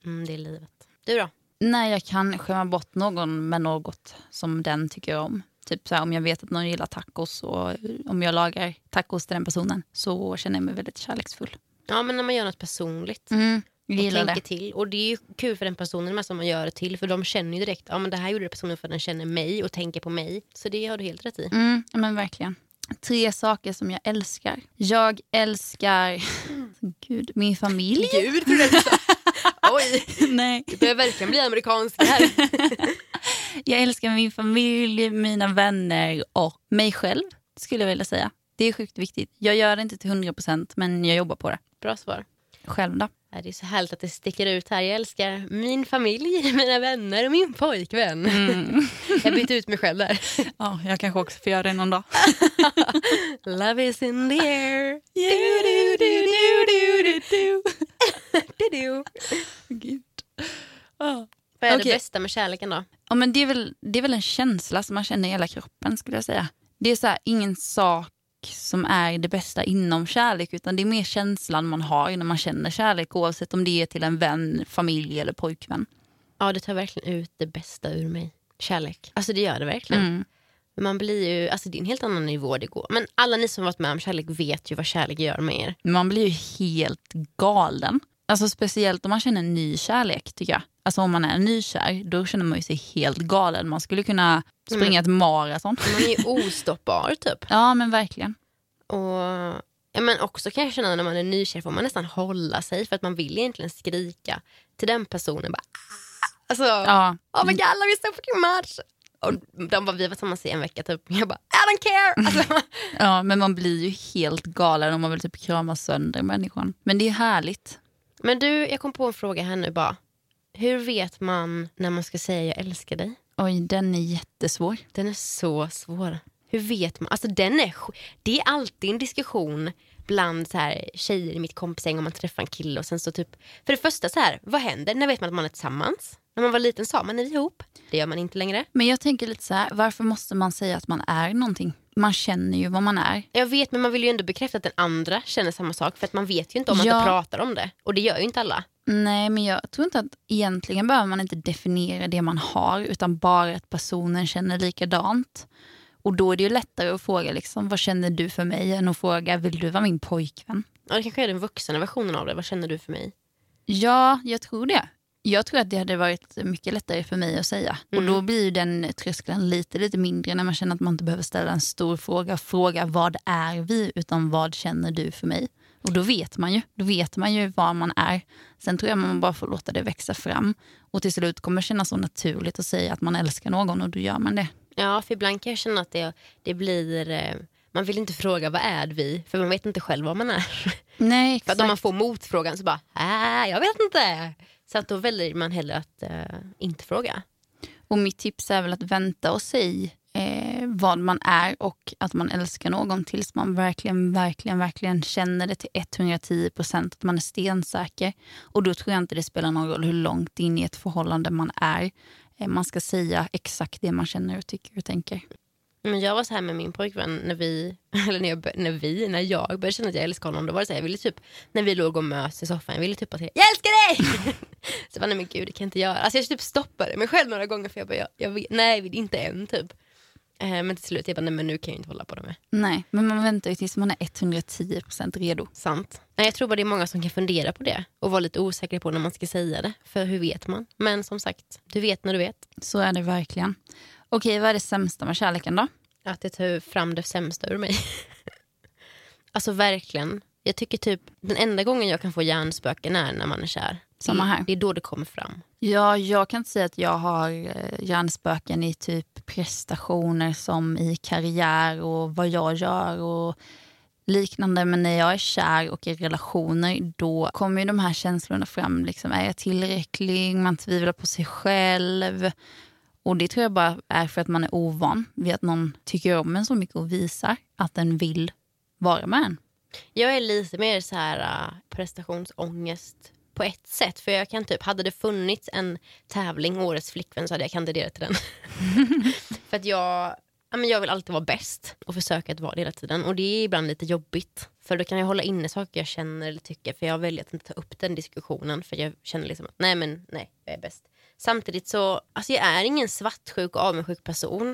Speaker 1: Mm, det är livet. Du då?
Speaker 2: När jag kan skämma bort någon med något som den tycker om. Typ så här, om jag vet att någon gillar tacos och om jag lagar tacos till den personen så känner jag mig väldigt kärleksfull.
Speaker 1: Ja men när man gör något personligt.
Speaker 2: Mm,
Speaker 1: och
Speaker 2: gillar
Speaker 1: tänker
Speaker 2: det.
Speaker 1: till. Och det är ju kul för den personen med som man gör det till för de känner ju direkt, ja men det här gjorde personen för att den känner mig och tänker på mig. Så det har du helt rätt i.
Speaker 2: Mm, men verkligen. Tre saker som jag älskar. Jag älskar Gud, min familj.
Speaker 1: Gud. Oj,
Speaker 2: Nej.
Speaker 1: du börjar verkligen bli amerikansk här.
Speaker 2: Jag älskar min familj, mina vänner och mig själv skulle jag vilja säga. Det är sjukt viktigt. Jag gör det inte till 100% men jag jobbar på det.
Speaker 1: Bra svar.
Speaker 2: Själv då?
Speaker 1: Det är så härligt att det sticker ut här. Jag älskar min familj, mina vänner och min pojkvän.
Speaker 2: Mm.
Speaker 1: Jag bytte ut mig själv där.
Speaker 2: Ja, jag kanske också får göra det någon dag.
Speaker 1: Love is in the air. Du-du.
Speaker 2: Gud. Ja.
Speaker 1: Vad är det
Speaker 2: Okej.
Speaker 1: bästa med kärleken då?
Speaker 2: Ja, men det, är väl, det är väl en känsla som man känner i hela kroppen skulle jag säga. Det är så här, ingen sak som är det bästa inom kärlek utan det är mer känslan man har när man känner kärlek oavsett om det är till en vän, familj eller pojkvän.
Speaker 1: Ja, det tar verkligen ut det bästa ur mig. Kärlek. Alltså det gör det verkligen.
Speaker 2: Mm.
Speaker 1: Man blir ju, alltså det är en helt annan nivå det går. Men alla ni som varit med om kärlek vet ju vad kärlek gör med er.
Speaker 2: Man blir ju helt galen. Alltså speciellt om man känner ny kärlek tycker jag. Alltså om man är nykär, då känner man ju sig helt galen. Man skulle kunna springa ett maraton.
Speaker 1: Man är ju ostoppbar typ.
Speaker 2: Ja men verkligen.
Speaker 1: Och ja, men också kan jag känna när man är nykär får man nästan hålla sig för att man vill egentligen skrika till den personen. Bara, "Ah!" alltså,
Speaker 2: Ja.
Speaker 1: oh my god, I love you so fucking much. Och de bara, vi var tillsammans i en vecka typ. Jag bara, I don't care. Alltså,
Speaker 2: ja, men man blir ju helt galen om man vill typ krama sönder människan. Men det är härligt.
Speaker 1: men du, jag kom på en fråga här nu bara. Hur vet man när man ska säga jag älskar dig?
Speaker 2: Oj, den är jättesvår.
Speaker 1: Den är så svår. Hur vet man? Alltså den är, det är alltid en diskussion bland så här, tjejer i mitt kompisgäng om man träffar en kille och sen så typ För det första så här, vad händer? När vet man att man är tillsammans? När man var liten sa man är ihop. Det gör man inte längre.
Speaker 2: Men jag tänker lite så här, varför måste man säga att man är någonting? Man känner ju vad man är.
Speaker 1: Jag vet men man vill ju ändå bekräfta att den andra känner samma sak för att man vet ju inte om man
Speaker 2: Ja.
Speaker 1: inte pratar om det. Och det gör ju inte alla.
Speaker 2: Nej, men jag tror inte att egentligen behöver man inte definiera det man har utan bara att personen känner likadant. Och då är det ju lättare att fråga liksom, vad känner du för mig än att fråga vill du vara min pojkvän?
Speaker 1: Och det kanske är den vuxna versionen av det. Vad känner du för mig?
Speaker 2: Ja, jag tror det. Jag tror att det hade varit mycket lättare för mig att säga. Och då blir ju den tröskeln lite, lite mindre när man känner att man inte behöver ställa en stor fråga. Fråga vad är vi, utan vad känner du för mig? Och då vet man ju. Då vet man ju vad man är. Sen tror jag man bara får låta det växa fram. Och till slut kommer det kännas så naturligt att säga att man älskar någon och då gör man det.
Speaker 1: Ja, för ibland kan jag känna att det, det blir... eh, Man vill inte fråga vad är vi? För man vet inte själv vad man är.
Speaker 2: Nej,
Speaker 1: För att om man får motfrågan så bara, äh, jag vet inte. Så att då väljer man hellre att eh, inte fråga.
Speaker 2: Och mitt tips är väl att vänta och säga eh, vad man är och att man älskar någon tills man verkligen, verkligen, verkligen känner det till 110 procent. Att man är stensäker. Och då tror jag inte det spelar någon roll hur långt in i ett förhållande man är. Eh, man ska säga exakt det man känner och tycker och tänker.
Speaker 1: Men jag var så här med min pojkvän när vi, eller när, jag, när vi, när jag började känna att jag älskade honom. Då var det så här, jag ville typ, när vi låg och mös i soffan, jag ville typ bara jag älskar dig! så jag bara, nej men gud det kan jag inte göra. Alltså jag typ stoppade mig själv några gånger för jag bara, jag, jag, nej inte än typ. Eh, men till slut, jag bara, nej men nu kan jag inte hålla på det med.
Speaker 2: Nej, men man väntar ju tills man är 110% redo.
Speaker 1: Sant. Nej, jag tror bara det är många som kan fundera på det och vara lite osäkra på när man ska säga det. För hur vet man? Men som sagt, du vet när du vet.
Speaker 2: Så är det verkligen. Okej, vad är det sämsta med kärleken då?
Speaker 1: Att det tar fram det sämsta ur mig. alltså verkligen. Jag tycker typ den enda gången jag kan få hjärnspöken är när man är kär.
Speaker 2: Samma här.
Speaker 1: Det är då det kommer fram.
Speaker 2: Ja, jag kan inte säga att jag har eh, hjärnspöken i typ prestationer som i karriär och vad jag gör och liknande. Men när jag är kär och i relationer då kommer de här känslorna fram. Liksom, är jag tillräcklig? Man tvivlar på sig själv. Och det tror jag bara är för att man är ovan vid att någon tycker om en så mycket och visar att den vill vara med en.
Speaker 1: Jag är lite mer så här uh, prestationsångest på ett sätt. För jag kan typ, hade det funnits en tävling, Årets flickvän, så hade jag kandiderat till den. för att jag, ja, men jag vill alltid vara bäst och försöka att vara det hela tiden. Och det är ibland lite jobbigt. För då kan jag hålla inne saker jag känner eller tycker. För jag väljer att inte ta upp den diskussionen. För jag känner liksom att nej men nej, jag är bäst. Samtidigt så, alltså jag är ingen svartsjuk och avundsjuk person.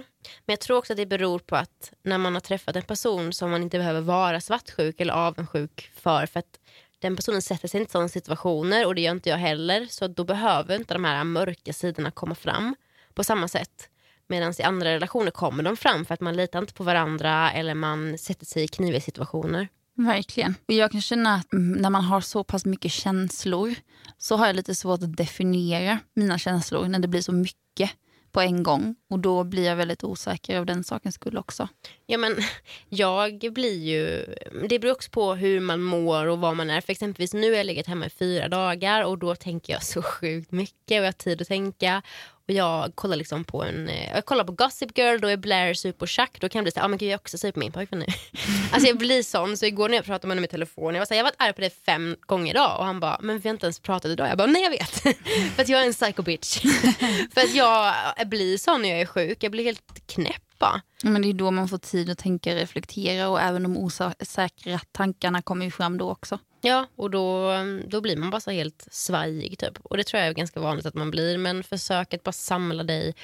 Speaker 1: Men jag tror också att det beror på att när man har träffat en person som man inte behöver vara svartsjuk eller avundsjuk för. För att den personen sätter sig inte i sådana situationer och det gör inte jag heller. Så då behöver inte de här mörka sidorna komma fram på samma sätt. Medan i andra relationer kommer de fram för att man litar inte på varandra eller man sätter sig i kniviga situationer.
Speaker 2: Verkligen. Och jag kan känna att när man har så pass mycket känslor så har jag lite svårt att definiera mina känslor när det blir så mycket på en gång. Och då blir jag väldigt osäker av den sakens skull också.
Speaker 1: Ja men jag blir ju, det beror också på hur man mår och vad man är. För exempelvis nu har jag legat hemma i fyra dagar och då tänker jag så sjukt mycket och jag har tid att tänka. Jag kollar liksom på en, eh, jag kollar på Gossip Girl, då är Blair supertjack. Då kan jag bli såhär, ah, men gud jag är också sur på min pojkvän nu. alltså jag blir sån, så igår när jag pratade med honom i telefon, jag var såhär, jag har varit arg på dig fem gånger idag och han bara, men vi har inte ens pratat idag. Jag bara, nej jag vet. för att jag är en psycho bitch. för att jag blir sån när jag är sjuk, jag blir helt knäpp bara.
Speaker 2: Men det är då man får tid att tänka, reflektera och även de osäkra tankarna kommer ju fram då också.
Speaker 1: Ja, och då, då blir man bara så helt svajig typ. Och det tror jag är ganska vanligt att man blir. Men försök att bara samla dig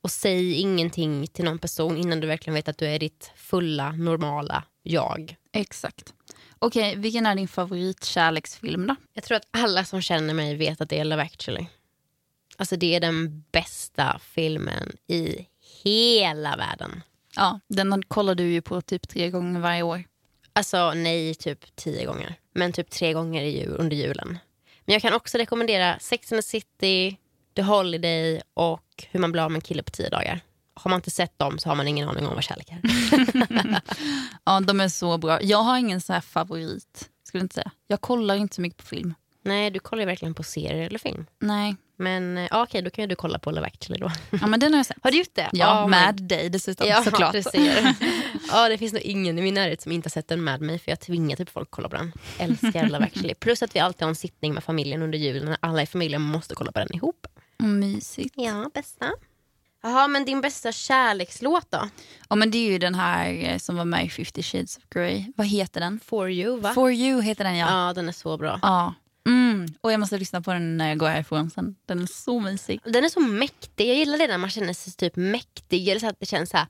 Speaker 1: och säg ingenting till någon person innan du verkligen vet att du är ditt fulla, normala jag.
Speaker 2: Exakt. Okej, okay, vilken är din favoritkärleksfilm då?
Speaker 1: Jag tror att alla som känner mig vet att det är Love actually. Alltså det är den bästa filmen i hela världen.
Speaker 2: Ja, den kollar du ju på typ tre gånger varje år.
Speaker 1: Alltså nej, typ tio gånger. Men typ tre gånger i jul, under julen. Men jag kan också rekommendera Sex and the City, The Holiday och Hur man blir av med en kille på tio dagar. Har man inte sett dem så har man ingen aning om vad kärlek är.
Speaker 2: ja, de är så bra. Jag har ingen så här favorit. Skulle inte säga. Jag kollar inte så mycket på film.
Speaker 1: Nej, du kollar verkligen på serier eller film.
Speaker 2: Nej.
Speaker 1: Men ja, okej, då kan ju du kolla på Love actually då.
Speaker 2: Ja, men den har jag sett.
Speaker 1: Har du gjort det?
Speaker 2: Ja, oh, med men... dig dessutom ja, såklart.
Speaker 1: Du ser. ja, det finns nog ingen i min närhet som inte har sett den med mig för jag tvingar typ folk att kolla på den. Älskar Love actually. Plus att vi alltid har en sittning med familjen under julen. Alla i familjen måste kolla på den ihop.
Speaker 2: Mysigt.
Speaker 1: Ja, bästa. Jaha, men din bästa kärlekslåt då?
Speaker 2: Ja, men det är ju den här eh, som var med i 50 shades of Grey. Vad heter den?
Speaker 1: For you, va?
Speaker 2: For you heter den, ja.
Speaker 1: Ja, den är så bra.
Speaker 2: Ja, Mm. Och jag måste lyssna på den när jag går härifrån sen. Den är så mysig.
Speaker 1: Den är så mäktig. Jag gillar det när man känner sig typ mäktig. Eller så att det känns så här,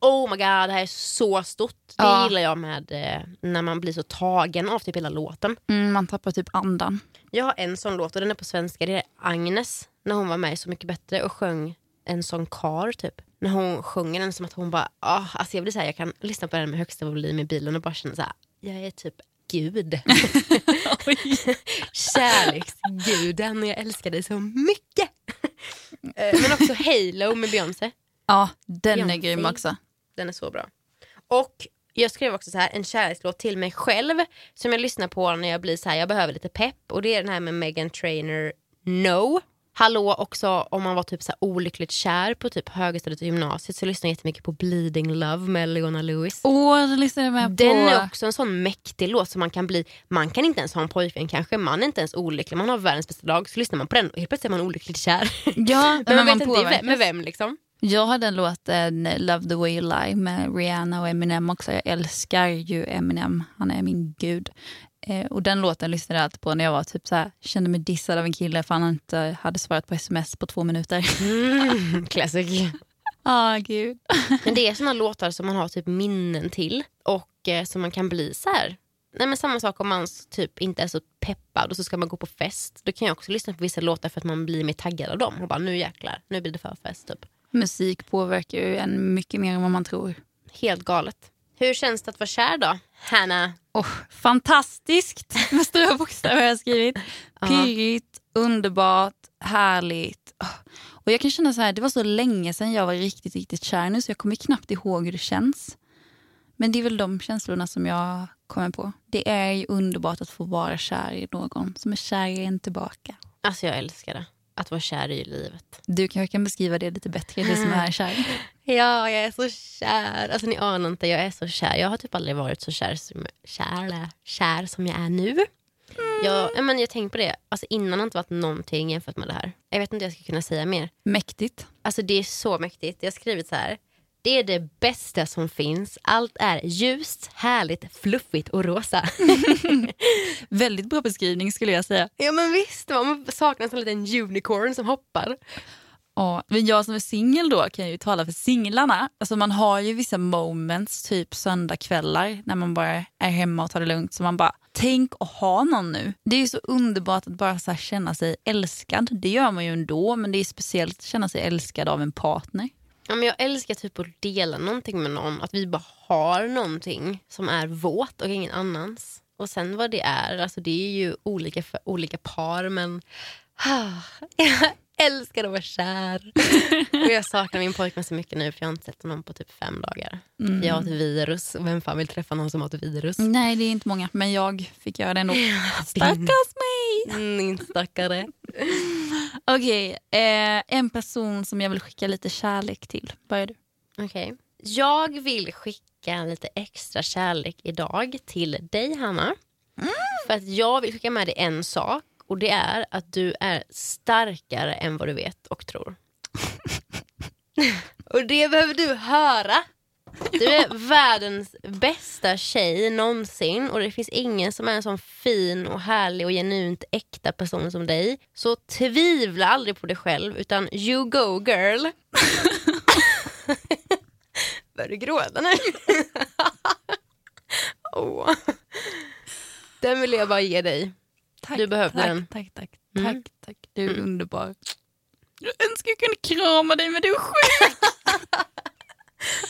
Speaker 1: oh my god det här är så stort. Det ja. gillar jag med eh, när man blir så tagen av typ hela låten.
Speaker 2: Mm, man tappar typ andan.
Speaker 1: Jag har en sån låt och den är på svenska. Det är Agnes när hon var med i Så mycket bättre och sjöng en sån kar typ. När hon sjunger den som att hon bara, oh, alltså jag blir så här, jag kan lyssna på den med högsta volym i bilen och bara känna så här, jag är typ Gud. Kärleksguden jag älskar dig så mycket. Eh, men också Halo med Beyoncé.
Speaker 2: Ja, den Beyoncé. är grym också.
Speaker 1: Den är så bra. Och jag skrev också så här, en kärlekslåt till mig själv som jag lyssnar på när jag blir så här, jag behöver lite pepp. Och det är den här med Megan Trainer No. Hallå också om man var typ så olyckligt kär på typ högstadiet och gymnasiet så lyssnade jag jättemycket på Bleeding Love med Leona Lewis.
Speaker 2: Åh, oh, den lyssnade jag med
Speaker 1: på. Den är också en sån mäktig låt som man kan bli, man kan inte ens ha en pojkvän kanske, man är inte ens olycklig, man har världens bästa dag så lyssnar man på den och helt plötsligt är man olyckligt kär.
Speaker 2: Ja,
Speaker 1: men, man, man vet inte med vem liksom.
Speaker 2: Jag hade en låten Love the way you lie med Rihanna och Eminem också. Jag älskar ju Eminem, han är min gud. Eh, och den låten lyssnade jag alltid på när jag var typ så här, kände mig dissad av en kille för han inte hade svarat på sms på två minuter.
Speaker 1: Mm, classic.
Speaker 2: Ah, gud.
Speaker 1: Men det är såna låtar som man har typ minnen till och eh, som man kan bli så här. Nej, men samma sak om man typ inte är så peppad och så ska man gå på fest. Då kan jag också lyssna på vissa låtar för att man blir mer taggad av dem. Och bara nu jäklar, nu blir det för fest typ.
Speaker 2: Musik påverkar ju en mycket mer än vad man tror.
Speaker 1: Helt galet. Hur känns det att vara kär då, Hanna?
Speaker 2: Oh, fantastiskt! Med stora bokstäver har jag skrivit. Pirrigt, underbart, härligt. Oh. Och jag kan känna så här, det var så länge sedan jag var riktigt, riktigt kär nu så jag kommer knappt ihåg hur det känns. Men det är väl de känslorna som jag kommer på. Det är ju underbart att få vara kär i någon som är kär i en tillbaka.
Speaker 1: Alltså jag älskar det. Att vara kär i livet.
Speaker 2: Du kanske kan beskriva det lite bättre, det som är kär.
Speaker 1: Ja, jag är så kär. Alltså ni anar inte, jag är så kär. Jag har typ aldrig varit så kär som, kär, kär som jag är nu. Mm. Jag, men jag tänker på det, alltså innan har inte varit någonting jämfört med det här. Jag vet inte om jag ska kunna säga mer.
Speaker 2: Mäktigt.
Speaker 1: Alltså det är så mäktigt. Jag har skrivit så här. Det är det bästa som finns. Allt är ljust, härligt, fluffigt och rosa.
Speaker 2: Väldigt bra beskrivning skulle jag säga.
Speaker 1: Ja men visst, man saknar en liten unicorn som hoppar.
Speaker 2: Ja, men jag som är singel då kan ju tala för singlarna. Alltså man har ju vissa moments, typ söndagkvällar när man bara är hemma och tar det lugnt. Så man bara, tänk att ha någon nu. Det är så underbart att bara så känna sig älskad. Det gör man ju ändå, men det är speciellt att känna sig älskad av en partner.
Speaker 1: Ja, men jag älskar typ att dela någonting med någon. Att vi bara har någonting som är vårt och ingen annans. Och sen vad det är, alltså det är ju olika för olika par men ah, jag älskar att vara kär. och jag saknar min pojkvän så mycket nu för jag har inte sett honom på typ fem dagar. Mm. Jag har ett virus och vem fan vill träffa någon som har ett virus?
Speaker 2: Nej det är inte många men jag fick göra det ändå. Stackars mig!
Speaker 1: Mm, stackare.
Speaker 2: Okej, okay, eh, en person som jag vill skicka lite kärlek till. Börjar du.
Speaker 1: Okej. Okay. Jag vill skicka lite extra kärlek idag till dig Hanna. Mm. För att jag vill skicka med dig en sak och det är att du är starkare än vad du vet och tror. och det behöver du höra. Du är världens bästa tjej någonsin och det finns ingen som är en sån fin och härlig och genuint äkta person som dig. Så tvivla aldrig på dig själv utan you go girl. Börjar du gråta nu? oh. Den vill jag bara ge dig.
Speaker 2: Tack,
Speaker 1: du behövde
Speaker 2: tack,
Speaker 1: den.
Speaker 2: Tack, tack, mm. tack, tack. Du är mm. underbar. Jag önskar jag kunde krama dig men du är sjuk.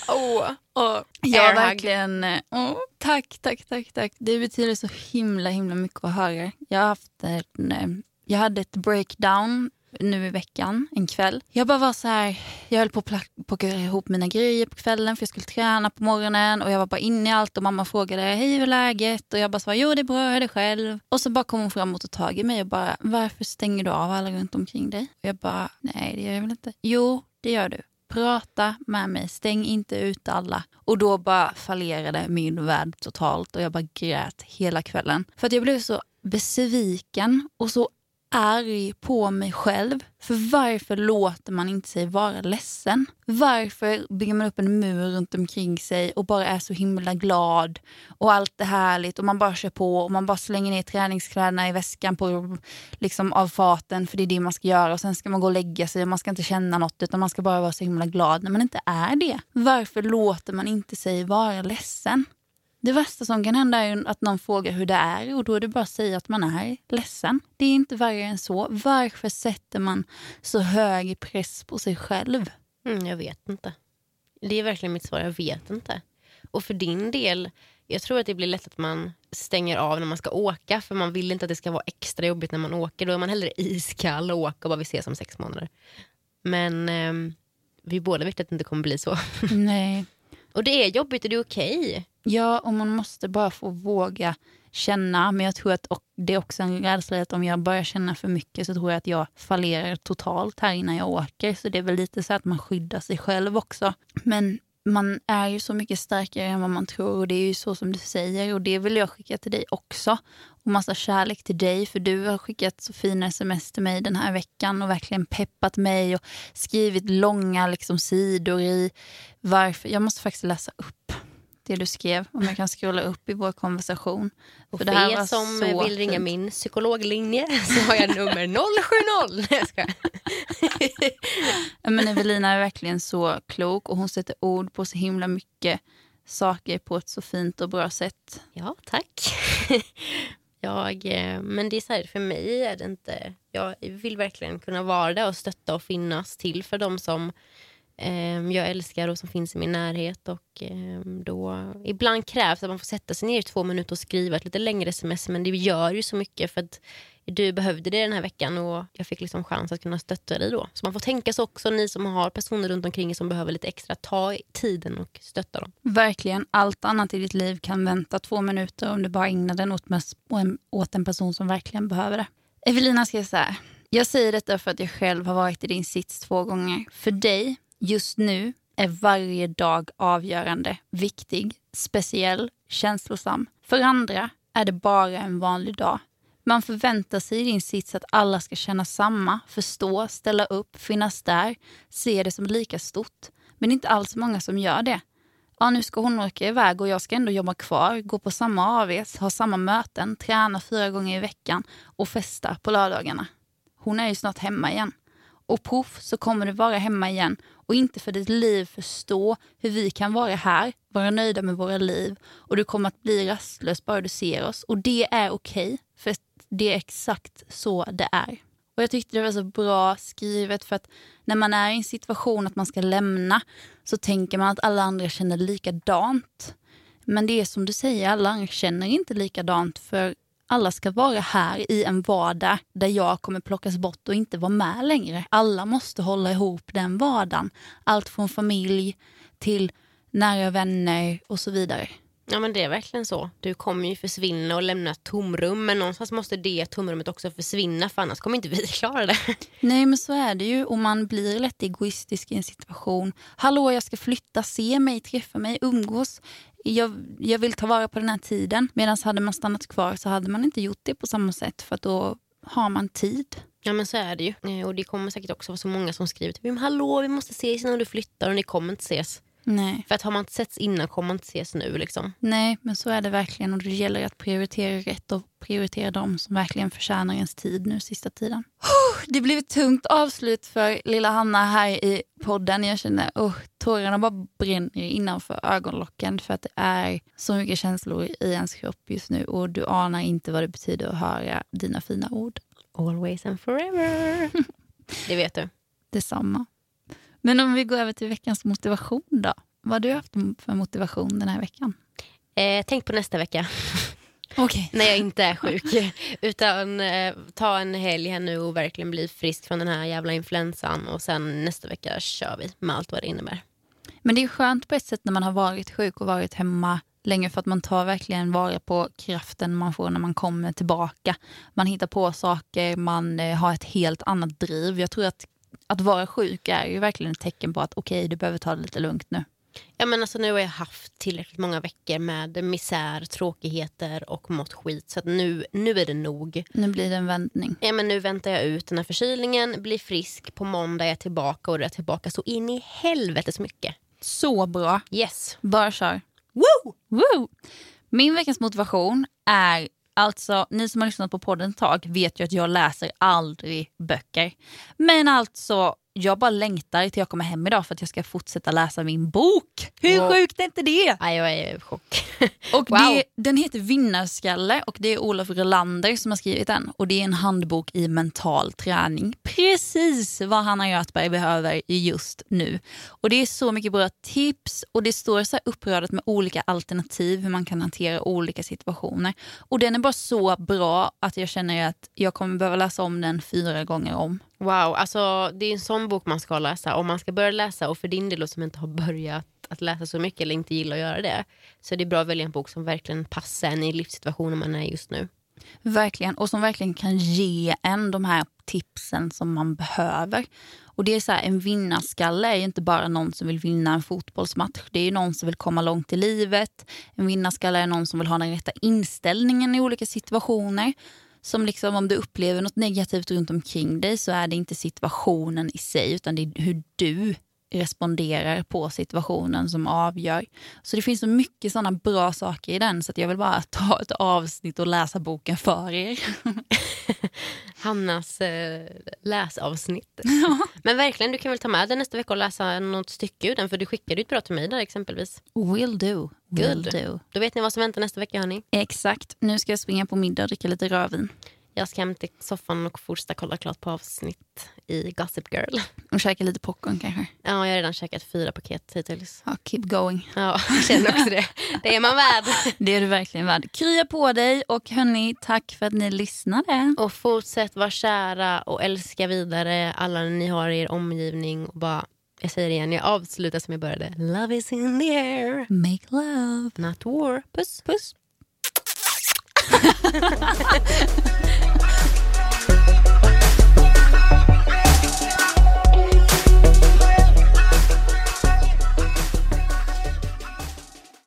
Speaker 1: oh.
Speaker 2: oh. Ja, verkligen. Oh, tack, tack, tack, tack. Det betyder så himla, himla mycket att höra. Jag, haft en, eh, jag hade ett breakdown nu i veckan, en kväll. Jag bara var så här, jag höll på att plocka ihop mina grejer på kvällen för jag skulle träna på morgonen och jag var bara inne i allt och mamma frågade hej hur är läget och jag bara sa jo det är bra, hur är det själv? Och så bara kom hon fram och tog tag i mig och bara varför stänger du av alla runt omkring dig? Och jag bara nej det gör jag väl inte. Jo det gör du. Prata med mig, stäng inte ut alla. Och då bara fallerade min värld totalt och jag bara grät hela kvällen. För att jag blev så besviken och så arg på mig själv. För varför låter man inte sig vara ledsen? Varför bygger man upp en mur runt omkring sig och bara är så himla glad och allt är härligt och man bara kör på och man bara slänger ner träningskläderna i väskan på liksom av faten för det är det man ska göra och sen ska man gå och lägga sig och man ska inte känna något utan man ska bara vara så himla glad när man inte är det. Varför låter man inte sig vara ledsen? Det värsta som kan hända är att någon frågar hur det är och då är det bara att säga att man är ledsen. Det är inte värre än så. Varför sätter man så hög press på sig själv?
Speaker 1: Mm, jag vet inte. Det är verkligen mitt svar, jag vet inte. Och för din del, jag tror att det blir lätt att man stänger av när man ska åka för man vill inte att det ska vara extra jobbigt när man åker. Då är man hellre iskall och åker och bara vi ses om sex månader. Men eh, vi båda vet att det inte kommer bli så.
Speaker 2: Nej.
Speaker 1: och det är jobbigt och det är okej.
Speaker 2: Ja, och man måste bara få våga känna. Men jag tror att det är också en rädsla att om jag börjar känna för mycket så tror jag att jag fallerar totalt här innan jag åker. Så det är väl lite så att man skyddar sig själv också. Men man är ju så mycket starkare än vad man tror och det är ju så som du säger och det vill jag skicka till dig också. Och massa kärlek till dig för du har skickat så fina sms till mig den här veckan och verkligen peppat mig och skrivit långa liksom, sidor i varför. Jag måste faktiskt läsa upp det du skrev, om jag kan scrolla upp i vår konversation.
Speaker 1: Och för, för er som vill ringa fint. min psykologlinje så har jag nummer 070. jag ska.
Speaker 2: Men Evelina är verkligen så klok och hon sätter ord på så himla mycket saker på ett så fint och bra sätt.
Speaker 1: Ja, tack. Jag, eh, men det är så här, för mig är det inte... Jag vill verkligen kunna vara där och stötta och finnas till för dem som Ehm, jag älskar och som finns i min närhet. Och ehm, då, ibland krävs att man får sätta sig ner i två minuter och skriva ett lite längre sms men det gör ju så mycket för att du behövde det den här veckan och jag fick liksom chans att kunna stötta dig då. Så man får tänka så också, ni som har personer runt omkring er som behöver lite extra, ta tiden och stötta dem.
Speaker 2: Verkligen, allt annat i ditt liv kan vänta två minuter om du bara ägnar den åt, åt en person som verkligen behöver det. Evelina skrev så här. Jag säger detta för att jag själv har varit i din sits två gånger. För dig Just nu är varje dag avgörande, viktig, speciell, känslosam. För andra är det bara en vanlig dag. Man förväntar sig i din sits att alla ska känna samma, förstå, ställa upp, finnas där, se det som lika stort. Men det är inte alls många som gör det. Ja, nu ska hon åka iväg och jag ska ändå jobba kvar, gå på samma AVs, ha samma möten, träna fyra gånger i veckan och festa på lördagarna. Hon är ju snart hemma igen. Och poff så kommer du vara hemma igen och inte för ditt liv förstå hur vi kan vara här, vara nöjda med våra liv och du kommer att bli rastlös bara du ser oss. Och det är okej, okay, för det är exakt så det är. Och Jag tyckte det var så bra skrivet för att när man är i en situation att man ska lämna så tänker man att alla andra känner likadant. Men det är som du säger, alla andra känner inte likadant för alla ska vara här i en vardag där jag kommer plockas bort och inte vara med längre. Alla måste hålla ihop den vardagen. Allt från familj till nära vänner och så vidare.
Speaker 1: Ja men det är verkligen så. Du kommer ju försvinna och lämna tomrum men någonstans måste det tomrummet också försvinna för annars kommer inte vi klara det.
Speaker 2: Nej men så är det ju och man blir lätt egoistisk i en situation. Hallå jag ska flytta, se mig, träffa mig, umgås jag, jag vill ta vara på den här tiden. Medan hade man stannat kvar så hade man inte gjort det på samma sätt för då har man tid.
Speaker 1: Ja men så är det ju. Eh, och det kommer säkert också vara så många som skriver till mig, hallå vi måste ses innan du flyttar och ni kommer inte ses.
Speaker 2: Nej.
Speaker 1: För att har man inte setts innan kommer man inte ses nu. Liksom.
Speaker 2: Nej, men så är det verkligen. Och det gäller att prioritera rätt och prioritera de som verkligen förtjänar ens tid nu sista tiden. Det blev ett tungt avslut för lilla Hanna här i podden. Jag känner oh, tårarna bara bränner innanför ögonlocken för att det är så mycket känslor i ens kropp just nu och du anar inte vad det betyder att höra dina fina ord.
Speaker 1: Always and forever. det vet du.
Speaker 2: Detsamma. Men om vi går över till veckans motivation då. Vad har du haft för motivation den här veckan?
Speaker 1: Eh, tänk på nästa vecka.
Speaker 2: Okay.
Speaker 1: När jag inte är sjuk. Utan eh, ta en helg här nu och verkligen bli frisk från den här jävla influensan. Och sen nästa vecka kör vi med allt vad det innebär.
Speaker 2: Men det är skönt på ett sätt när man har varit sjuk och varit hemma länge för att man tar verkligen vara på kraften man får när man kommer tillbaka. Man hittar på saker, man eh, har ett helt annat driv. Jag tror att att vara sjuk är ju verkligen ett tecken på att okej, okay, du behöver ta det lite lugnt nu.
Speaker 1: Ja, men alltså, nu har jag haft tillräckligt många veckor med misär, tråkigheter och mått skit. Så nu, nu är det nog.
Speaker 2: Nu blir det en vändning.
Speaker 1: Ja, men nu väntar jag ut den här förkylningen, blir frisk. På måndag är jag tillbaka och är tillbaka så in i helvetes mycket.
Speaker 2: Så bra.
Speaker 1: Yes.
Speaker 2: Bara kör.
Speaker 1: Woo!
Speaker 2: Woo! Min veckans motivation är Alltså, ni som har lyssnat på podden ett tag vet ju att jag läser aldrig böcker. Men alltså, jag bara längtar till jag kommer hem idag för att jag ska fortsätta läsa min bok. Hur wow. sjukt är inte det?
Speaker 1: Ja, jag är i chock.
Speaker 2: och wow. det, den heter Vinnarskalle och det är Olof Rolander som har skrivit den. Och det är en handbok i mental träning. Precis vad Hanna Göthberg behöver just nu. Och det är så mycket bra tips och det står så uppradat med olika alternativ hur man kan hantera olika situationer. Och den är bara så bra att jag känner att jag kommer behöva läsa om den fyra gånger om.
Speaker 1: Wow, alltså det är en sån bok man ska läsa. Om man ska börja läsa och för din del som inte har börjat att läsa så mycket eller inte gillar att göra det. Så det är bra att välja en bok som verkligen passar en i livssituationen man är just nu.
Speaker 2: Verkligen, och som verkligen kan ge en de här tipsen som man behöver. Och det är så här, En vinnarskalle är ju inte bara någon som vill vinna en fotbollsmatch. Det är ju någon som vill komma långt i livet. En vinnarskalle är någon som vill ha den rätta inställningen i olika situationer. Som liksom om du upplever något negativt runt omkring dig så är det inte situationen i sig utan det är hur du responderar på situationen som avgör. Så det finns så mycket sådana bra saker i den så jag vill bara ta ett avsnitt och läsa boken för er.
Speaker 1: Hannas eh, läsavsnitt. Ja. Men verkligen, du kan väl ta med den nästa vecka och läsa något stycke ur den för du skickade ju ett bra till mig där exempelvis.
Speaker 2: Will do. Will do.
Speaker 1: Då vet ni vad som väntar nästa vecka hörni.
Speaker 2: Exakt. Nu ska jag springa på middag och dricka lite rödvin.
Speaker 1: Jag ska hem till soffan och fortsätta kolla klart på avsnitt i Gossip Girl.
Speaker 2: Och käka lite popcorn kanske?
Speaker 1: Ja, jag har redan käkat fyra paket hittills.
Speaker 2: Ja, keep going.
Speaker 1: Ja, jag känner också det. Det är man värd.
Speaker 2: Det är du verkligen värd. Krya på dig och hörni, tack för att ni lyssnade.
Speaker 1: Och fortsätt vara kära och älska vidare alla ni har i er omgivning. Och bara, jag säger det igen, jag avslutar som jag började. Love is in the air.
Speaker 2: Make love.
Speaker 1: Not war. Puss.
Speaker 2: Puss.